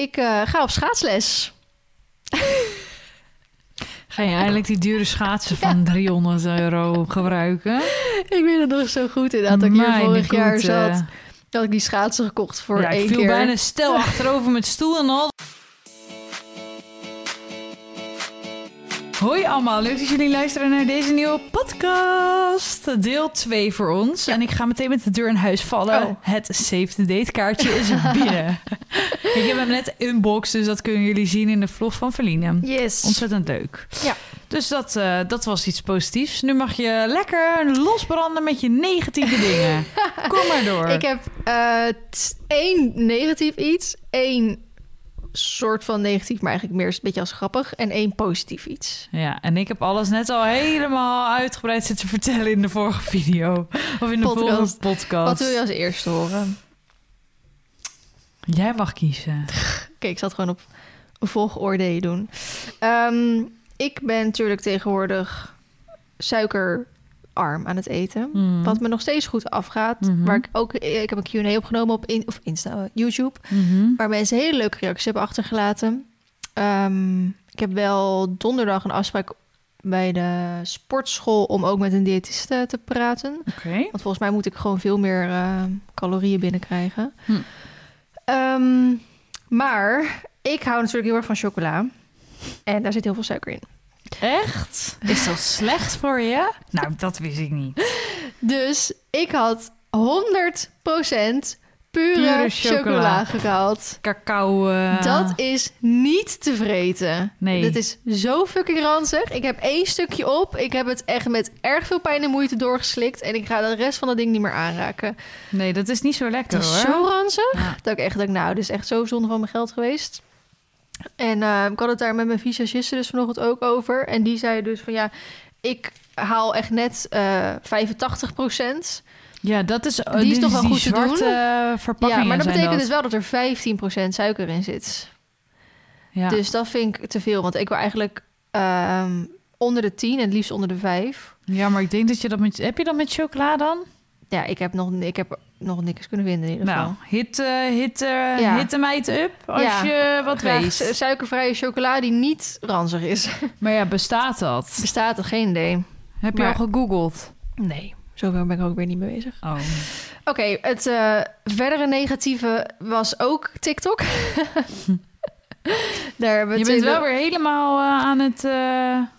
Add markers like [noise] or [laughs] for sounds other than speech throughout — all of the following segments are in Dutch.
Ik eh, ga op schaatsles. Ga je eindelijk die dure schaatsen van 300 euro gebruiken? Ik weet het nog zo goed inderdaad dat ik hier vorig jaar zat. Dat ik die schaatsen gekocht voor ja, één ik viel keer. bijna stel achterover met stoel en al. Hoi allemaal, leuk dat jullie luisteren naar deze nieuwe podcast. Deel 2 voor ons. En ik ga meteen met de deur in huis vallen. Oh. Het save the date kaartje is binnen. [laughs] ik heb hem net unboxed, dus dat kunnen jullie zien in de vlog van Verline. Yes. Ontzettend leuk. Ja. Dus dat, eh, dat was iets positiefs. Nu mag je lekker losbranden met je negatieve dingen. [laughs] Kom maar door. Ik heb eh, één negatief iets, één soort van negatief, maar eigenlijk meer een beetje als grappig, en één positief iets. Ja, en ik heb alles net al helemaal uitgebreid zitten vertellen in de vorige video. Of in de Podcast. vorige podcast. Wat wil je als eerste horen? Jij mag kiezen. Oké, ik zal het gewoon op volgorde doen. Ehm, ik ben natuurlijk tegenwoordig suikerarm aan het eten. Mm. Wat me nog steeds goed afgaat. Mhm. Waar ik ook, ik heb een Q&A opgenomen op in, of Insta, YouTube. Mhm. Waar mensen hele leuke reacties hebben achtergelaten. Ehm, ik heb wel donderdag een afspraak bij de sportschool om ook met een diëtiste te praten. Want volgens mij moet ik gewoon veel meer eh, calorieën binnenkrijgen. Hm. Ehm, maar ik hou natuurlijk heel erg van chocola. En daar zit heel veel suiker in. Echt? Is dat slecht voor je? Nou, dat wist ik niet. Dus ik had 100% pure, Pure chocola. gehaald. Cacao. eh, Dat is niet te vreten. Nee. Dat is zo fucking ranzig. Ik heb één stukje op. Ik heb het echt met erg veel pijn en moeite doorgeslikt. En ik ga de rest van dat ding niet meer aanraken. Nee, dat is niet zo lekker Het is hoor. zo ranzig. Ja. Dat ik echt denk, nou, dit is echt zo zonde van mijn geld geweest. En eh, ik had het daar met mijn visagiste dus vanochtend ook over. En die zei dus van ja, ik haal echt net eh 85% Ja, dat is, eh, Die is toch wel goed te doen? eh, Ja, maar dat betekent dus wel dat er 15% suiker in zit. Ja. Dus dat vind ik te veel. Want ik wil eigenlijk ehm, onder de 10 en het liefst onder de 5. ja, maar ik denk dat je dat met... Heb je dat met chocola dan? Ja, ik heb nog, ik heb nog niks kunnen vinden in ieder Nou, geval. hit, eh hit, eh, Ja. hit de meid up als Ja, je wat Graag weet. su- suikervrije chocola die niet ranzig is. [laughs] Maar ja, bestaat dat? Bestaat er geen idee. Heb je Maar- al gegoogeld? Nee, zover ben ik ook weer niet mee bezig. Oh. Oké, het eh, verdere negatieve was ook TikTok. [laughs] Daar hebben we Je bent wel weer helemaal eh, aan het... eh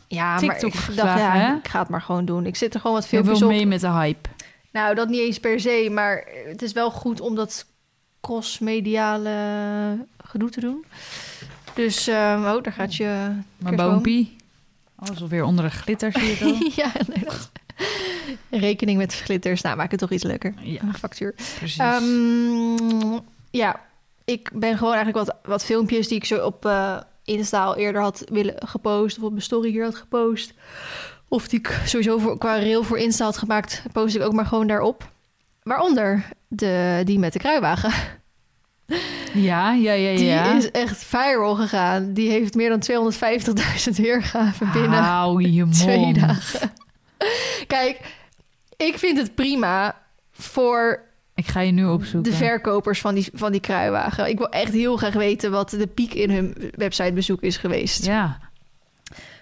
ja, maar TikTok ik dacht, ja, hè? ik ga het maar gewoon doen. Ik zit er gewoon wat je filmpjes op. mee met de hype. Nou, dat niet eens per se, maar het is wel goed om dat crossmediale gedoe te doen. Dus, ehm, oh, daar gaat je kerstboom. boompie. Alles alweer onder de glitter, zie je [laughs] ja, nee, dat... Rekening met glitters. Nou, maak het toch iets leuker. Ja, Een factuur. precies. Ehm, ja, ik ben gewoon eigenlijk wat, wat filmpjes die ik zo op eh Insta al eerder had willen gepost. Of op mijn story hier had gepost. Of die ik sowieso voor, qua reel voor Insta had gemaakt. Post ik ook maar gewoon daarop. Waaronder de, die met de kruiwagen. [laughs] ja, ja, ja, Die ja. is echt viral gegaan. Die heeft meer dan 250.000 [laughs] weergaven binnen Hou je [laughs] mond. twee dagen. Kijk, ik vind het prima voor Ik ga je nu opzoeken. de verkopers van die, van die kruiwagen. Ik wil echt heel graag weten wat de piek in hun websitebezoek is geweest. Ja.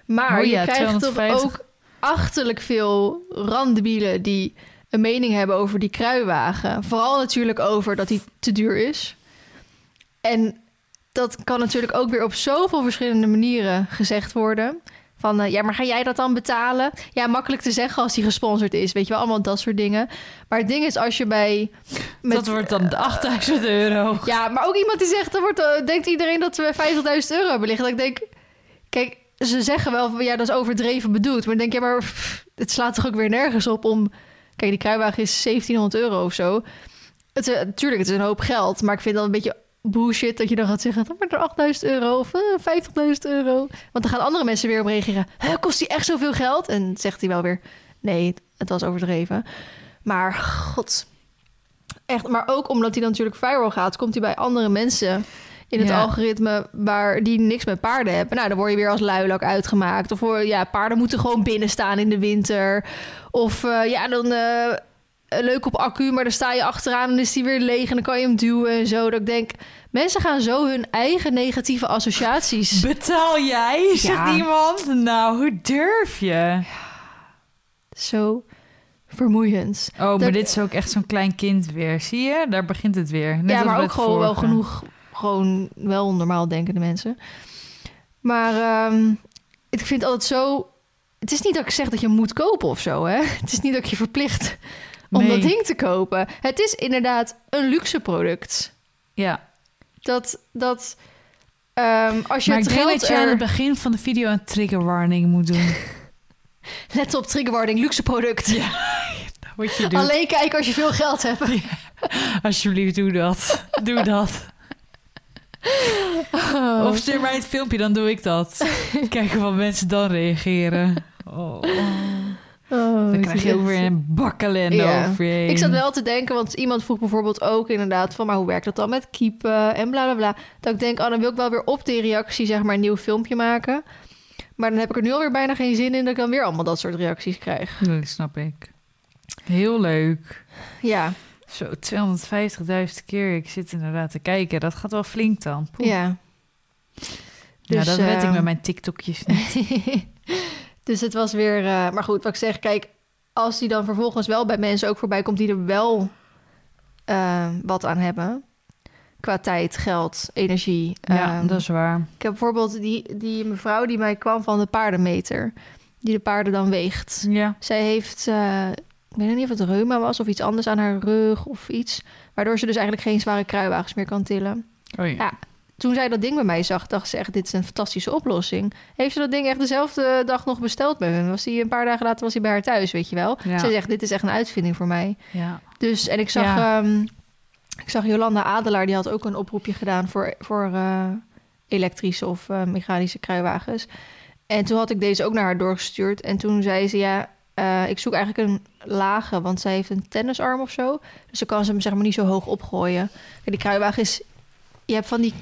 Maar Oh ja, je krijgt toch 250. ook achterlijk veel randdebielen die een mening hebben over die kruiwagen. Vooral natuurlijk over dat die te duur is. En dat kan natuurlijk ook weer op zoveel verschillende manieren gezegd worden. Van, eh, ja, maar ga jij dat dan betalen? Ja, makkelijk te zeggen als die gesponsord is. Weet je wel, allemaal dat soort dingen. Maar het ding is, als je bij... met- dat wordt dan 8000 euro. ja, maar ook iemand die zegt, dan wordt, eh, denkt iedereen dat we 50.000 euro hebben liggen. Dat ik denk, kijk, ze zeggen wel van ja, dat is overdreven bedoeld. Maar denk je, maar het slaat toch ook weer nergens op om. Kijk, die kruiwagen is 1700 euro of zo. Het, natuurlijk, het is een hoop geld, maar ik vind dat een beetje bullshit dat je dan gaat zeggen, wordt er 8000 euro of eh, 50.000 euro. Want dan gaan andere mensen weer op reageren. Kost die echt zoveel geld? En zegt hij wel weer, nee, het was overdreven. Maar god, echt, maar ook omdat hij dan natuurlijk viral gaat, komt hij bij andere mensen in het Ja. algoritme waar die niks met paarden hebben. Nou, dan word je weer als luilak uitgemaakt. Of voor, ja, paarden moeten gewoon binnen staan in de winter. Of eh, ja, dan eh, eh, leuk op accu, maar dan sta je achteraan en is die weer leeg en dan kan je hem duwen en zo. Dat ik denk, mensen gaan zo hun eigen negatieve associaties. [laughs] Betaal jij, zegt Ja. iemand? Nou, hoe durf je? Zo vermoeiend. Oh, maar Dat- dit is ook echt zo'n klein kind weer. Zie je? Daar begint het weer. Net ja, maar ook gewoon wel genoeg, gewoon wel normaal denkende mensen. Maar ehm, ik vind het altijd zo... Het is niet dat ik zeg dat je moet kopen of zo, hè? [laughs] Het is niet dat ik je verplicht om Nee. dat ding te kopen. Het is inderdaad een luxe product. Ja, Dat, dat ehm, als je maar ik het denk geld dat je aan het begin van de video een trigger warning moet doen. [laughs] Let op, triggerwarning, luxe product. Wat [laughs] je doet. Alleen kijken als je veel geld hebt. Alsjeblieft, doe dat. doe dat. Oh. Of stuur mij het filmpje, dan doe ik dat. [laughs] Kijken wat mensen dan reageren. Oh. Oh, Dan krijg je ook weer een bak ellende Ja. over je heen. Ik zat wel te denken, want iemand vroeg bijvoorbeeld ook inderdaad van, maar hoe werkt dat dan met keepen en bla bla bla. Dat ik denk, oh, dan wil ik wel weer op die reactie zeg maar een nieuw filmpje maken. Maar dan heb ik er nu alweer bijna geen zin in dat ik dan weer allemaal dat soort reacties krijg. Nee, snap ik. Heel leuk. Ja, Zo, 250.000 keer. Ik zit inderdaad te kijken. Dat gaat wel flink dan. Poeh. ja. ja, Dus, dat red ik ehm, met mijn TikTokjes niet. [laughs] dus het was weer, eh, maar goed, wat ik zeg, kijk, als die dan vervolgens wel bij mensen ook voorbij komt die er wel eh, wat aan hebben. Qua tijd, geld, energie. Ja, ehm, dat is waar. Ik heb bijvoorbeeld die, die mevrouw die mij kwam van de paardenmeter. Die de paarden dan weegt. Ja. Zij heeft, eh, ik weet niet of het reuma was of iets anders aan haar rug of iets. Waardoor ze dus eigenlijk geen zware kruiwagens meer kan tillen. Oh ja. Ja. Toen zij dat ding bij mij zag, dacht ze echt, dit is een fantastische oplossing. Heeft ze dat ding echt dezelfde dag nog besteld bij hun? Was die een paar dagen later was hij bij haar thuis, weet je wel? Ja. Zij zegt, dit is echt een uitvinding voor mij. ja. Dus, en ik zag, Ja. ehm, ik zag Jolanda Adelaar, die had ook een oproepje gedaan voor, voor eh, elektrische of eh, mechanische kruiwagens. En toen had ik deze ook naar haar doorgestuurd. En toen zei ze, ja, eh, ik zoek eigenlijk een lage, want zij heeft een tennisarm of zo. Dus dan kan ze hem zeg maar niet zo hoog opgooien. Kijk, die kruiwagen is, je hebt van die,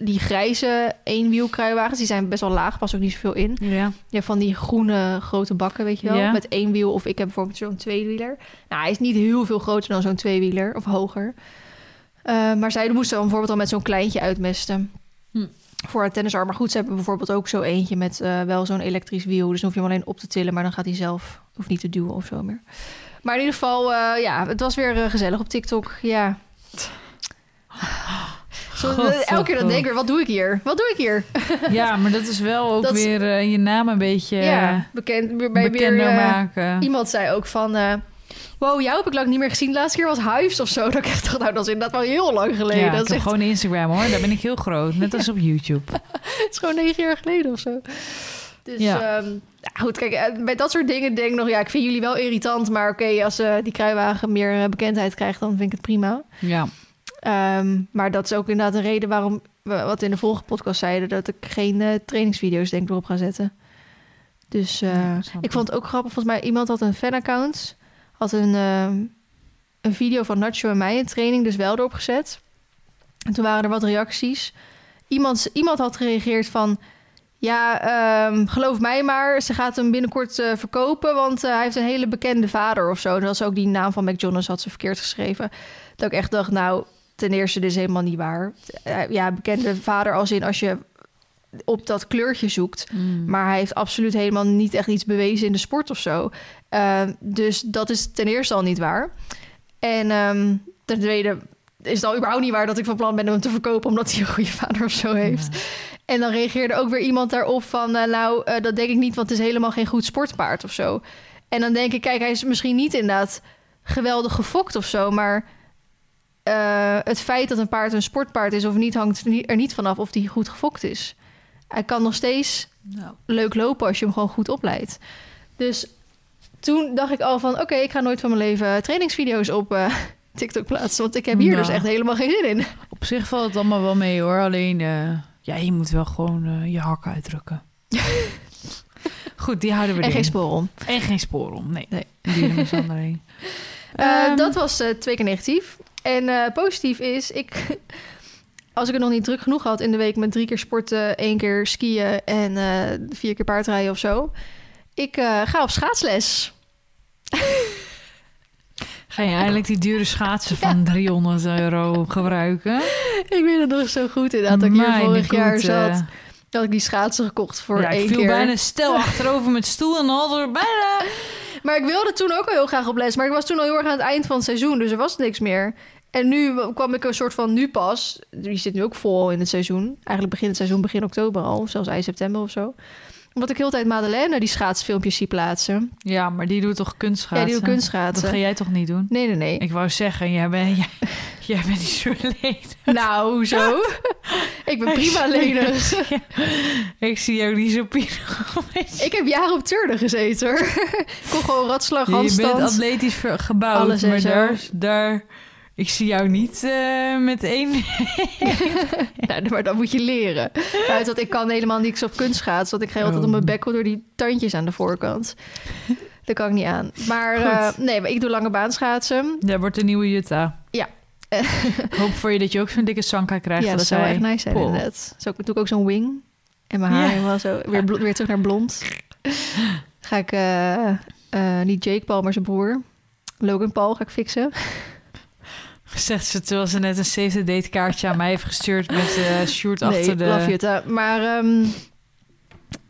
die grijze eenwiel kruiwagens, die zijn best wel laag, pas ook niet zoveel in. Ja. Ja, van die groene grote bakken, weet je wel. Ja. Met één wiel. Of ik heb bijvoorbeeld zo'n tweewieler. Nou, hij is niet heel veel groter dan zo'n tweewieler. Of hoger. Eh, maar zij moesten dan bijvoorbeeld al met zo'n kleintje uitmesten. Voor haar tennisarm. Maar goed, ze hebben bijvoorbeeld ook zo eentje met eh, wel zo'n elektrisch wiel. Dus dan hoef je hem alleen op te tillen. Maar dan gaat hij zelf, hoeft niet te duwen of zo meer. Maar in ieder geval, eh, ja, het was weer eh, gezellig op TikTok. Ja. [gasps] Zo, elke keer dan denk ik weer, wat doe ik hier? Wat doe ik hier? [laughs] ja, maar dat is wel ook Dat weer je naam een beetje ja, bekend, bij bekender maken. Iemand zei ook van... wow, jou heb ik lang niet meer gezien. De laatste keer was Hives of zo. Dat ik echt dacht, nou, dat is inderdaad wel heel lang geleden. Ja, dat ik is echt, gewoon Instagram hoor. Daar ben ik heel groot. Net als op YouTube. [laughs] het is gewoon negen jaar geleden of zo. Dus Ja. ja, goed, kijk, eh, bij dat soort dingen denk ik nog... Ja, ik vind jullie wel irritant. Maar oké, als eh, die kruiwagen meer eh, bekendheid krijgt... dan vind ik het prima. Ja. Ehm, maar dat is ook inderdaad een reden waarom... we wat in de vorige podcast zeiden... dat ik geen trainingsvideo's denk ik erop ga zetten. Dus Ja, ik. vond het ook grappig. Volgens mij iemand had een fanaccount. Had een, ehm, een video van Nacho en mij in training dus wel erop gezet. En toen waren er wat reacties. Iemand, iemand had gereageerd van... Ja, ehm, geloof mij maar, ze gaat hem binnenkort eh, verkopen... want eh, hij heeft een hele bekende vader of zo. En dat was ook die naam van McJonas had ze verkeerd geschreven. Dat ik echt dacht, nou, ten eerste, dit is helemaal niet waar. Eh, ja, bekende vader als in als je op dat kleurtje zoekt... Mm. Maar hij heeft absoluut helemaal niet echt iets bewezen in de sport of zo. Ehm, dus dat is ten eerste al niet waar. En ehm, ten tweede is het al überhaupt niet waar dat ik van plan ben om hem te verkopen... omdat hij een goede vader of zo heeft. En dan reageerde ook weer iemand daarop van... eh, nou, eh, dat denk ik niet, want het is helemaal geen goed sportpaard of zo. En dan denk ik, kijk, hij is misschien niet inderdaad geweldig gefokt of zo... maar eh, het feit dat een paard een sportpaard is of niet... hangt er niet vanaf of hij goed gefokt is. Hij kan nog steeds Nou, leuk lopen als je hem gewoon goed opleidt. Dus toen dacht ik al van... oké, ik ga nooit van mijn leven trainingsvideo's op eh, [laughs] TikTok plaatsen... want ik heb hier Nou. dus echt helemaal geen zin in. op zich valt het allemaal wel mee hoor. Alleen, eh, ja, je moet wel gewoon eh, je hakken uitdrukken. [laughs] Goed, die houden we En geen spoor om. En geen spoor om. Nee. Nee. Dierenmishandeling. [laughs] Eh, Ehm, dat was twee keer negatief. En positief is, ik, als ik het nog niet druk genoeg had in de week met drie keer sporten, één keer skiën en eh, vier keer paardrijden of zo. Ik eh, ga op schaatsles. [laughs] Ga je eindelijk die dure schaatsen van 300 euro gebruiken? Ik weet het nog zo goed inderdaad. Dat ik hier vorig jaar zat. Dat ik die schaatsen gekocht voor ja, één ik viel keer. bijna [laughs] stel achterover met stoel en er bijna... Maar ik wilde toen ook al heel graag op les. Maar ik was toen al heel erg aan het eind van het seizoen. Dus er was niks meer. En nu kwam ik een soort van nu pas. Die zit nu ook vol in het seizoen. Eigenlijk begint het seizoen begin oktober al. Zelfs eind september of zo. Omdat ik heel tijd Madeleine die schaatsfilmpjes zie plaatsen. Ja, maar die doet toch kunstschaatsen? Ja, die doet kunstschaatsen. Dat ga jij toch niet doen? Nee, nee, nee. Ik wou zeggen, jij bent, [laughs] jij, jij bent niet zo leeg. Nou, hoezo? [laughs] ik ben prima lenig. [laughs] Ik zie jou niet zo pier. ik heb jaren op turnen gezeten hoor. ik kon gewoon ratslag, Je bent handstand. atletisch gebouwd, Alles maar daar... Ik zie jou niet eh, met één... [laughs] Nou, maar dat moet je leren. Uit dat ik kan helemaal niks op kunstschaatsen. Want ik ga altijd Oh. op mijn bek door die tandjes aan de voorkant. Dat kan ik niet aan. Maar eh, nee, maar ik doe lange baan schaatsen. Jij wordt de nieuwe Jutta. Ja. ik hoop voor je dat je ook zo'n dikke sanka krijgt. ja, dat als zou zij. echt nice zijn Poh. inderdaad. Zo doe ik ook zo'n wing. En mijn haar Ja. helemaal zo. Weer, weer terug naar blond. Ga ik eh, niet Jake Paul, maar zijn broer. Logan Paul ga ik fixen. Zegt ze terwijl ze net een save the date kaartje aan mij heeft gestuurd met uh, Sjoerd nee, achter de... love Jutta. Maar ehm,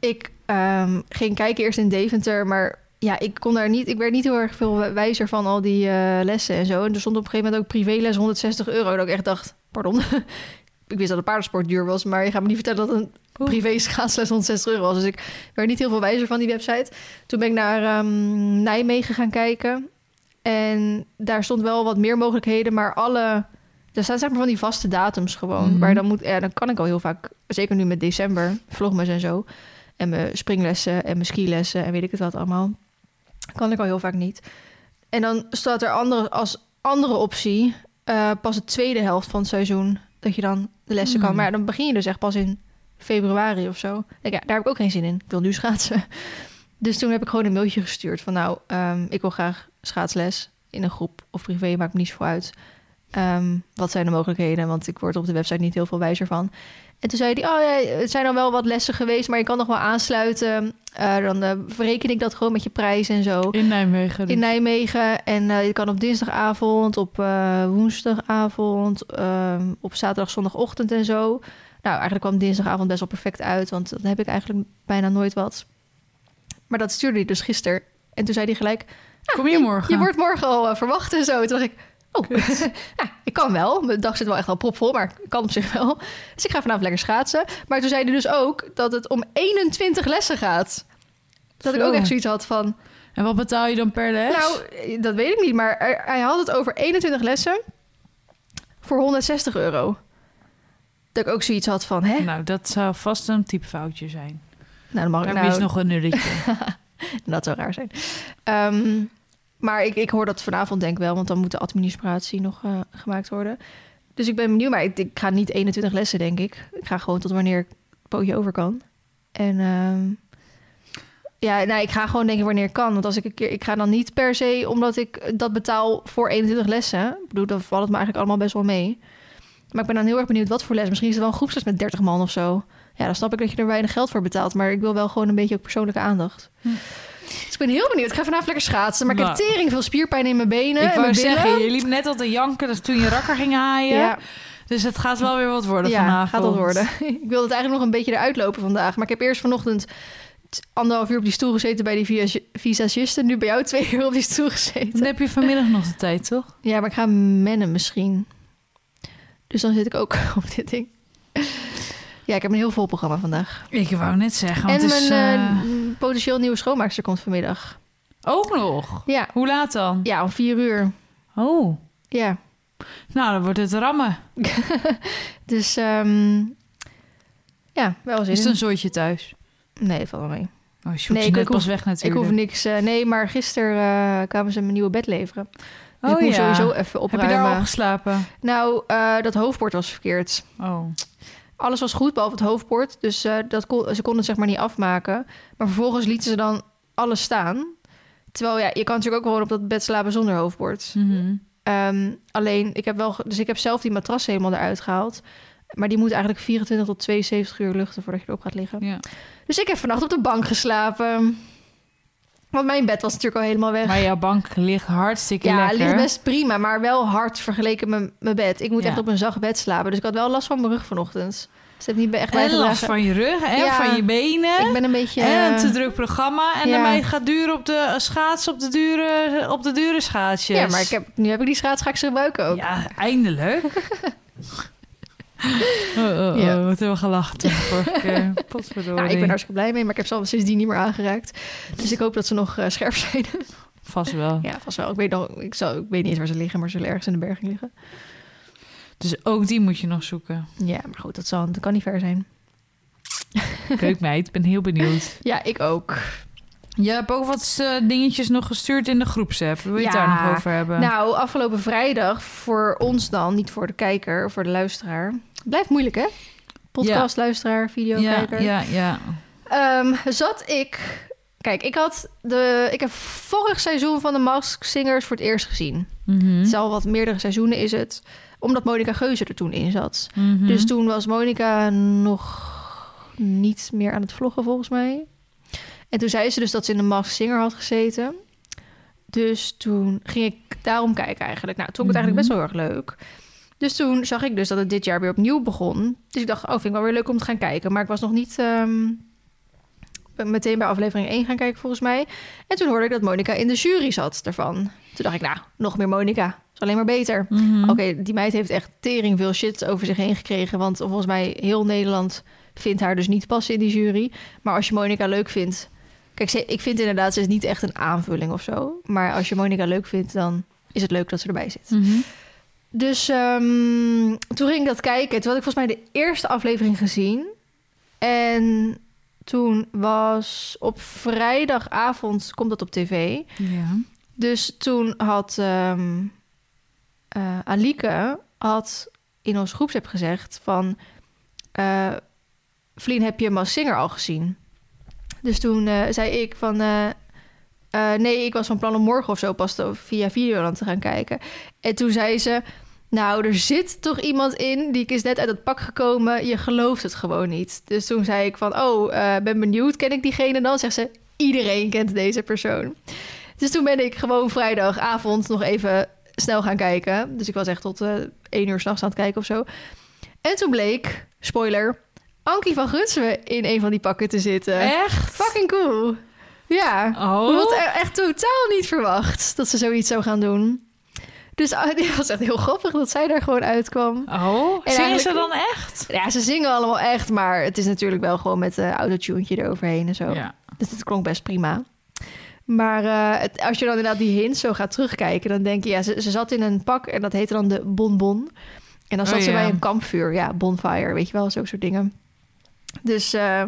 ik ehm, ging kijken eerst in Deventer, maar ja, ik kon daar niet. Ik werd niet heel erg veel wijzer van al die eh, lessen en zo. En er stond op een gegeven moment ook privéles 160 euro. Dat ik echt dacht, pardon. [laughs] ik wist dat de paardensport duur was, maar je gaat me niet vertellen dat een privé schaatsles 160 euro was. Dus ik werd niet heel veel wijzer van die website. Toen ben ik naar ehm, Nijmegen gaan kijken. En daar stond wel wat meer mogelijkheden, maar alle... Er staan zeg maar van die vaste datums gewoon. Mhm. Waar dan moet... Ja, dan kan ik al heel vaak... Zeker nu met december, vlogmas en zo. En mijn springlessen en mijn skilessen en weet ik het wat allemaal. Kan ik al heel vaak niet. En dan staat er andere, als andere optie... eh, pas de tweede helft van het seizoen... dat je dan de lessen kan. Hmm. Maar dan begin je dus echt pas in februari of zo. Denk, ja, daar heb ik ook geen zin in. Ik wil nu schaatsen. Dus toen heb ik gewoon een mailtje gestuurd van... nou, ehm, ik wil graag schaatsles in een groep of privé, maakt me niet zo uit. Ehm, wat zijn de mogelijkheden? Want ik word op de website niet heel veel wijzer van. En toen zei hij, oh ja, het zijn al wel wat lessen geweest... maar je kan nog wel aansluiten. Eh, dan eh, verreken ik dat gewoon met je prijs en zo. In Nijmegen. dus. In Nijmegen. En eh, je kan op dinsdagavond, op woensdagavond, ehm, op zaterdag, zondagochtend en zo. Nou, eigenlijk kwam dinsdagavond best wel perfect uit, want dan heb ik eigenlijk bijna nooit wat. Maar dat stuurde hij dus gisteren. En toen zei hij gelijk, Kom je morgen? je wordt morgen al eh, verwacht en zo. Toen dacht ik, oh, ja, [laughs] ik kan wel. Mijn dag zit wel echt wel propvol, maar ik kan op zich wel. Dus ik ga vanavond lekker schaatsen. Maar toen zei hij dus ook dat het om 21 lessen gaat. Dat ik ook echt zoiets had van... En wat betaal je dan per les? Nou, eh, dat weet ik niet, maar er- hij had het over 21 lessen voor 160 euro. Dat ik ook zoiets had van, hè? Nou, dat zou vast een typfoutje zijn. Nou, dan mag ik nou... mis nog een nulletje. [laughs] Dat zou raar zijn. Ehm, maar ik, ik hoor dat vanavond denk ik wel, want dan moet de administratie nog eh, gemaakt worden. Dus ik ben benieuwd, maar ik, ik ga niet 21 lessen, denk ik. Ik ga gewoon tot wanneer ik het pootje over kan. En ehm, ja, nou, ik ga gewoon denk ik wanneer ik kan. Want als ik een keer, ik ga dan niet per se omdat ik dat betaal voor 21 lessen. Ik bedoel, dan valt het me eigenlijk allemaal best wel mee. Maar ik ben dan heel erg benieuwd wat voor les. Misschien is het wel een groepsles met 30 man of zo. Ja, dan snap ik dat je er weinig geld voor betaalt. Maar ik wil wel gewoon een beetje ook persoonlijke aandacht. Hm. Dus ik ben heel benieuwd. Ik ga vanavond lekker schaatsen. Maar ik heb Nou. tering veel spierpijn in mijn benen ik en wou zeggen, je liep net al te janken dus toen je rakker ging haaien. ja, Dus het gaat wel weer wat worden ja vanavond. gaat dat worden. [laughs] ik wilde het eigenlijk nog een beetje eruit lopen vandaag. Maar ik heb eerst vanochtend anderhalf uur op die stoel gezeten bij die visa- visagisten. Nu bij jou twee uur op die stoel gezeten. Dan heb je vanmiddag nog de tijd, toch? Ja, maar ik ga mennen misschien. Dus dan zit ik ook [laughs] op dit ding. Ja, ik heb een heel vol programma vandaag. Ik wou net zeggen, want en het is... mijn eh, potentieel nieuwe schoonmaakster komt vanmiddag. Ook nog? Ja, Hoe laat dan? ja om vier uur. Oh, Ja, nou dan wordt het rammen. [laughs] dus ehm, ja, wel zin Is het een zooitje thuis? Nee, valt wel mee. Oh, Nee, ik- ik pas hoef- weg Ik natuurlijk. hoef niks. eh, nee, maar gisteren kwamen ze mijn nieuwe bed leveren. Dus Oh ik moet ja. sowieso even Heb je opruimen. daar al geslapen? Nou, dat hoofdbord was verkeerd. Oh. Alles was goed, behalve het hoofdbord. Dus eh, dat kon, ze konden het zeg maar niet afmaken. Maar vervolgens lieten ze dan alles staan. Terwijl ja, je kan natuurlijk ook gewoon op dat bed slapen zonder hoofdbord. Mhm. Ehm, alleen, ik heb wel, dus ik heb zelf die matras helemaal eruit gehaald. Maar die moet eigenlijk 24 tot 72 uur luchten voordat je erop gaat liggen. Ja. Dus ik heb vannacht op de bank geslapen. Want mijn bed was natuurlijk al helemaal weg. Maar jouw bank ligt hartstikke ja, lekker. ligt best prima, maar wel hard vergeleken met mijn bed. Ik moet Ja. echt op een zacht bed slapen. Dus ik had wel last van mijn rug vanochtend. Dus het heeft niet echt en last van je rug en Ja. van je benen. Ik ben een beetje... En een eh, te druk programma. En ja. meid gaat duur op de schaats op de dure, op de dure schaatsjes. ja, maar ik heb, nu heb ik die schaats, ga ik ze gebruiken ook. Ja, eindelijk. [laughs] oh, [laughs] oh, oh, Ja. wat hebben we gelachen de vorige [laughs] keer. Potverdorie. Nou, ik ben hartstikke blij mee, maar ik heb ze al sindsdien niet meer aangeraakt. Dus ik hoop dat ze nog eh, scherp [laughs] zijn. Vast wel. ja, vast wel. Ik weet, nog, ik, ik weet niet eens waar ze liggen, maar ze zullen ergens in de berging liggen. Dus ook die moet je nog zoeken. Ja, maar goed, dat, zal, dat kan niet ver zijn. Keukmeid, ik ben heel benieuwd. Ja, ik ook. Je hebt ook wat eh, dingetjes nog gestuurd in de groepsapp. Wil je het Ja. daar nog over hebben? Nou, afgelopen vrijdag, voor ons dan, niet voor de kijker, voor de luisteraar. Blijft moeilijk, hè? Podcast, luisteraar, ja, videokijker. ja, ja. Ehm, zat ik... Kijk, ik had de... Ik heb vorig seizoen van de Mask Singers voor het eerst gezien. Mhm. Het is al wat meerdere seizoenen is het. Omdat Monica Geuze er toen in zat. Mhm. Dus toen was Monica nog niet meer aan het vloggen, volgens mij. En toen zei ze dus dat ze in de Mask Singer had gezeten. Dus toen ging ik daarom kijken eigenlijk. Nou, toen vond ik het eigenlijk best wel heel erg leuk. Dus toen zag ik dus dat het dit jaar weer opnieuw begon. Dus ik dacht, oh, vind ik wel weer leuk om te gaan kijken. Maar ik was nog niet ehm, meteen bij aflevering 1 gaan kijken, volgens mij. En toen hoorde ik dat Monica in de jury zat ervan. Toen dacht ik, nou, nog meer Monica. Is alleen maar beter. Mhm. Oké, die meid heeft echt tering veel shit over zich heen gekregen. Want volgens mij heel Nederland vindt haar dus niet passen in die jury. Maar als je Monica leuk vindt... Kijk, ze- ik vind inderdaad, ze is niet echt een aanvulling of zo. Maar als je Monica leuk vindt, dan is het leuk dat ze erbij zit. Mhm. Dus ehm, toen ging ik dat kijken. Toen had ik volgens mij de eerste aflevering gezien. En toen was op vrijdagavond, komt dat op tv... Ja. Dus toen had eh, Alike had in ons groepsapp gezegd van... eh Vlien, heb je Mas Singer al gezien? Dus toen eh, zei ik van... eh, eh, nee, ik was van plan om morgen of zo pas via Videoland te gaan kijken. En toen zei ze... Nou, er zit toch iemand in, die is net uit het pak gekomen. Je gelooft het gewoon niet. Dus toen zei ik van, oh, ben benieuwd. Ken ik diegene dan? Zegt ze, iedereen kent deze persoon. Dus toen ben ik gewoon vrijdagavond nog even snel gaan kijken. Dus ik was echt tot eh één uur s'nachts aan het kijken of zo. En toen bleek, spoiler, Ankie van Gunswe in een van die pakken te zitten. Echt? Fucking cool. Ja. Oh. Ik had echt totaal niet verwacht dat ze zoiets zou gaan doen. Dus ah, [laughs] het was echt heel grappig dat zij daar gewoon uitkwam. Oh, En zingen ze dan echt? Ja, ze zingen allemaal echt, maar het is natuurlijk wel gewoon met een autotunetje eroverheen en zo. Ja. Dus het klonk best prima. Maar eh, het, als je dan inderdaad die hints zo gaat terugkijken, dan denk je, ja, ze, ze zat in een pak en dat heette dan de bonbon. En dan zat Oh, ze ja. bij een kampvuur, ja, bonfire, weet je wel, zulke soort dingen. Dus eh,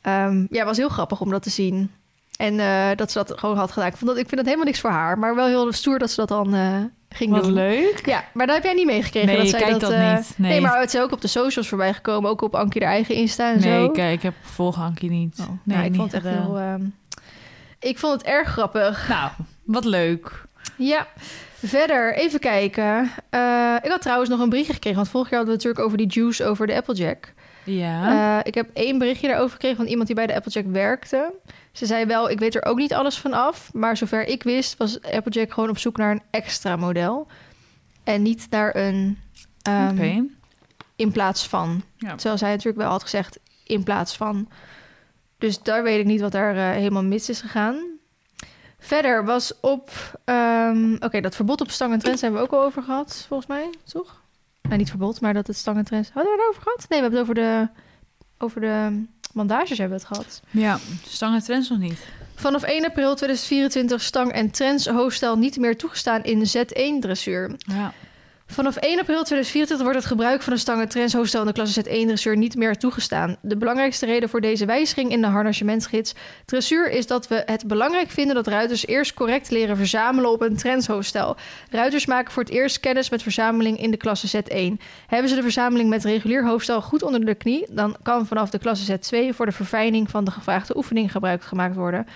ehm, ja, het was heel grappig om dat te zien. En eh, dat ze dat gewoon had gedaan. Ik, vond dat, ik vind dat helemaal niks voor haar, maar wel heel stoer dat ze dat dan eh, ging Wat doen. leuk. Ja, maar dat heb jij niet meegekregen. Nee, dat zij kijk dat, dat niet. Nee. maar het is ook op de socials voorbij gekomen. Ook op Ankie haar eigen Insta en Nee, zo. kijk, ik heb volg Ankie niet. Oh, nee, nou, ik niet vond het echt heel... ehm, ik vond het erg grappig. Nou, wat leuk. Ja. Verder, even kijken. Ik had trouwens nog een berichtje gekregen. Want vorig jaar hadden we het natuurlijk over die juice over de Applejack. Ja. Eh, ik heb één berichtje daarover gekregen van iemand die bij de Applejack werkte. Ze zei wel, ik weet er ook niet alles van af. Maar zover ik wist, was Applejack gewoon op zoek naar een extra model. En niet naar een ehm, Oké. in plaats van. Ja. Terwijl zij natuurlijk wel had gezegd in plaats van. Dus daar weet ik niet wat daar eh, helemaal mis is gegaan. Verder was op... ehm, Oké, dat verbod op stang en trends hebben we ook al over gehad, volgens mij, toch? Nou, niet verbod, maar dat het stang en trends... Hadden we het over gehad? Nee, we hebben het over de, over de bandages hebben we het gehad. Ja, stangen trends nog niet. Vanaf 1 april 2024 stang en trends hoofdstel niet meer toegestaan in Z1-dressuur. Ja. Vanaf 1 april 2024 wordt het gebruik van een stangen trends hoofdstel in de klasse Z1 dressuur niet meer toegestaan. De belangrijkste reden voor deze wijziging in de harnassementsgids dressuur is dat we het belangrijk vinden dat ruiters eerst correct leren verzamelen op een trendshoofdstel. Ruiters maken voor het eerst kennis met verzameling in de klasse Z1. Hebben ze de verzameling met regulier hoofdstel goed onder de knie, dan kan vanaf de klasse Z2 voor de verfijning van de gevraagde oefening gebruik gemaakt worden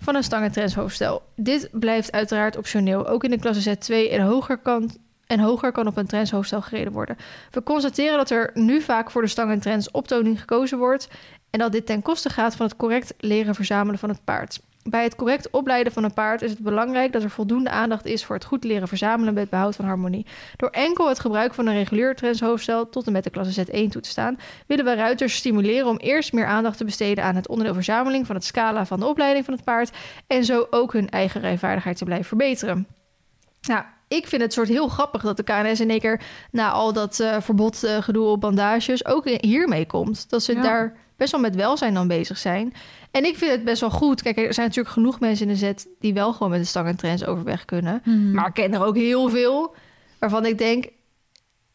van een stangen trends hoofdstel. Dit blijft uiteraard optioneel. Ook in de klasse Z2 en hoger kan en hoger kan op een trends hoofdstel gereden worden. We constateren dat er nu vaak voor de stang en trends optoning gekozen wordt en dat dit ten koste gaat van het correct leren verzamelen van het paard. Bij het correct opleiden van een paard is het belangrijk dat er voldoende aandacht is voor het goed leren verzamelen met behoud van harmonie. Door enkel het gebruik van een regulier trendshoofdstel tot en met de klasse Z1 toe te staan, willen we ruiters stimuleren om eerst meer aandacht te besteden aan het onderdeel verzameling van het scala van de opleiding van het paard en zo ook hun eigen rijvaardigheid te blijven verbeteren. Nou, ik vind het soort heel grappig dat de KNS in één keer na al dat uh, verbod uh, gedoe op bandages ook hiermee komt. Dat ze Ja. daar best wel met welzijn dan bezig zijn. En ik vind het best wel goed. Kijk, er zijn natuurlijk genoeg mensen in de zet die wel gewoon met de stang en trends overweg kunnen. Mhm. Maar ik ken er ook heel veel waarvan ik denk,